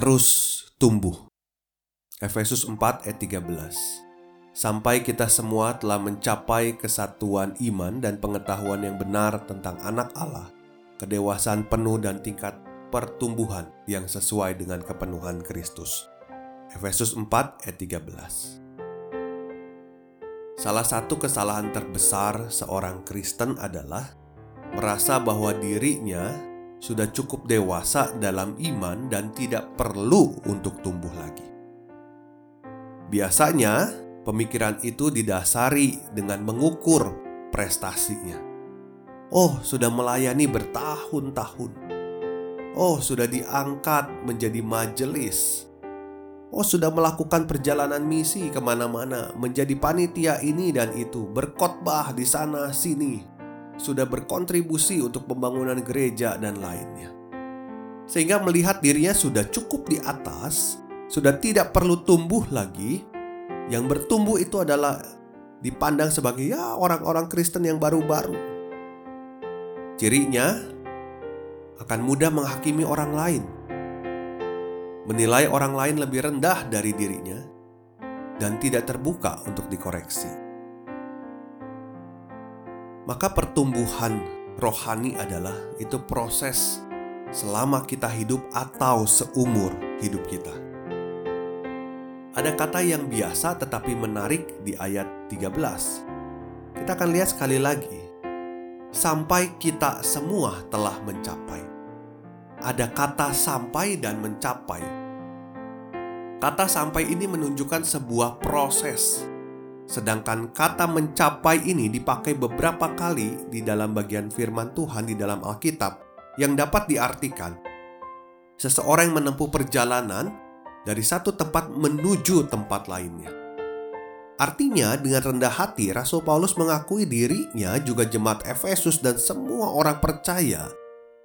Terus tumbuh. Efesus 4 ayat 13. Sampai kita semua telah mencapai kesatuan iman dan pengetahuan yang benar tentang anak Allah, kedewasaan penuh dan tingkat pertumbuhan yang sesuai dengan kepenuhan Kristus. Efesus 4 ayat 13. Salah satu kesalahan terbesar seorang Kristen adalah merasa bahwa dirinya sudah cukup dewasa dalam iman dan tidak perlu untuk tumbuh lagi. Biasanya, pemikiran itu didasari dengan mengukur prestasinya. Oh, sudah melayani bertahun-tahun. Oh, sudah diangkat menjadi majelis. Oh, sudah melakukan perjalanan misi ke mana-mana, menjadi panitia ini dan itu, berkhotbah di sana sini, sudah berkontribusi untuk pembangunan gereja dan lainnya. Sehingga melihat dirinya sudah cukup di atas, sudah tidak perlu tumbuh lagi. Yang bertumbuh itu adalah dipandang sebagai ya orang-orang Kristen yang baru-baru. Cirinya akan mudah menghakimi orang lain, menilai orang lain lebih rendah dari dirinya, dan tidak terbuka untuk dikoreksi maka pertumbuhan rohani adalah itu proses selama kita hidup atau seumur hidup kita. Ada kata yang biasa tetapi menarik di ayat 13. Kita akan lihat sekali lagi. Sampai kita semua telah mencapai. Ada kata sampai dan mencapai. Kata sampai ini menunjukkan sebuah proses Sedangkan kata mencapai ini dipakai beberapa kali di dalam bagian firman Tuhan di dalam Alkitab yang dapat diartikan seseorang yang menempuh perjalanan dari satu tempat menuju tempat lainnya. Artinya, dengan rendah hati, Rasul Paulus mengakui dirinya juga jemaat Efesus dan semua orang percaya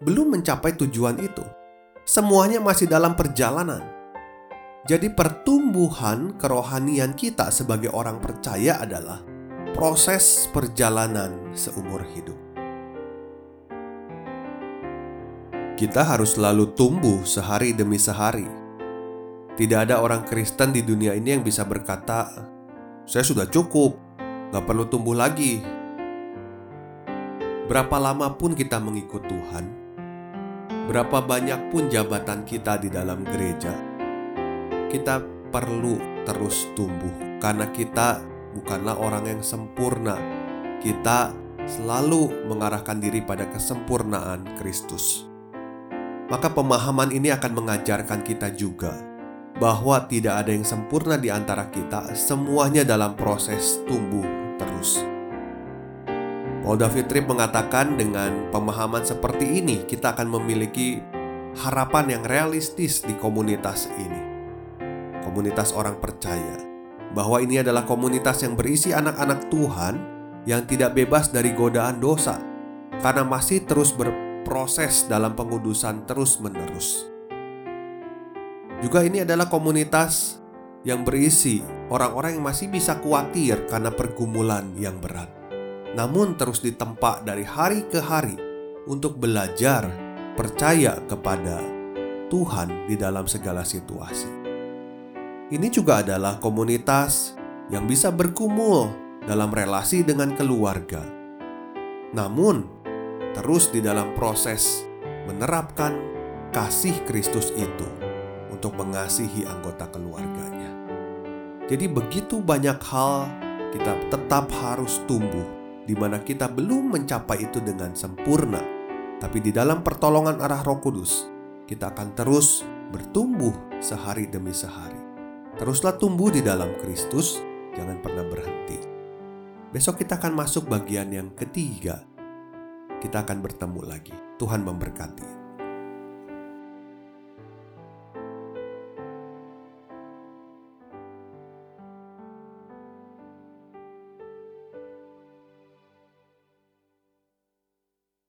belum mencapai tujuan itu. Semuanya masih dalam perjalanan. Jadi, pertumbuhan kerohanian kita sebagai orang percaya adalah proses perjalanan seumur hidup. Kita harus selalu tumbuh sehari demi sehari. Tidak ada orang Kristen di dunia ini yang bisa berkata, "Saya sudah cukup, gak perlu tumbuh lagi." Berapa lama pun kita mengikut Tuhan, berapa banyak pun jabatan kita di dalam gereja, kita perlu terus tumbuh karena kita bukanlah orang yang sempurna. Kita selalu mengarahkan diri pada kesempurnaan Kristus. Maka pemahaman ini akan mengajarkan kita juga bahwa tidak ada yang sempurna di antara kita, semuanya dalam proses tumbuh terus. Paul David Tripp mengatakan dengan pemahaman seperti ini kita akan memiliki harapan yang realistis di komunitas ini komunitas orang percaya bahwa ini adalah komunitas yang berisi anak-anak Tuhan yang tidak bebas dari godaan dosa karena masih terus berproses dalam pengudusan terus-menerus. Juga ini adalah komunitas yang berisi orang-orang yang masih bisa khawatir karena pergumulan yang berat. Namun terus ditempa dari hari ke hari untuk belajar percaya kepada Tuhan di dalam segala situasi. Ini juga adalah komunitas yang bisa berkumul dalam relasi dengan keluarga. Namun, terus di dalam proses menerapkan kasih Kristus itu untuk mengasihi anggota keluarganya. Jadi begitu banyak hal kita tetap harus tumbuh di mana kita belum mencapai itu dengan sempurna. Tapi di dalam pertolongan arah Roh Kudus, kita akan terus bertumbuh sehari demi sehari. Teruslah tumbuh di dalam Kristus, jangan pernah berhenti. Besok kita akan masuk bagian yang ketiga. Kita akan bertemu lagi. Tuhan memberkati.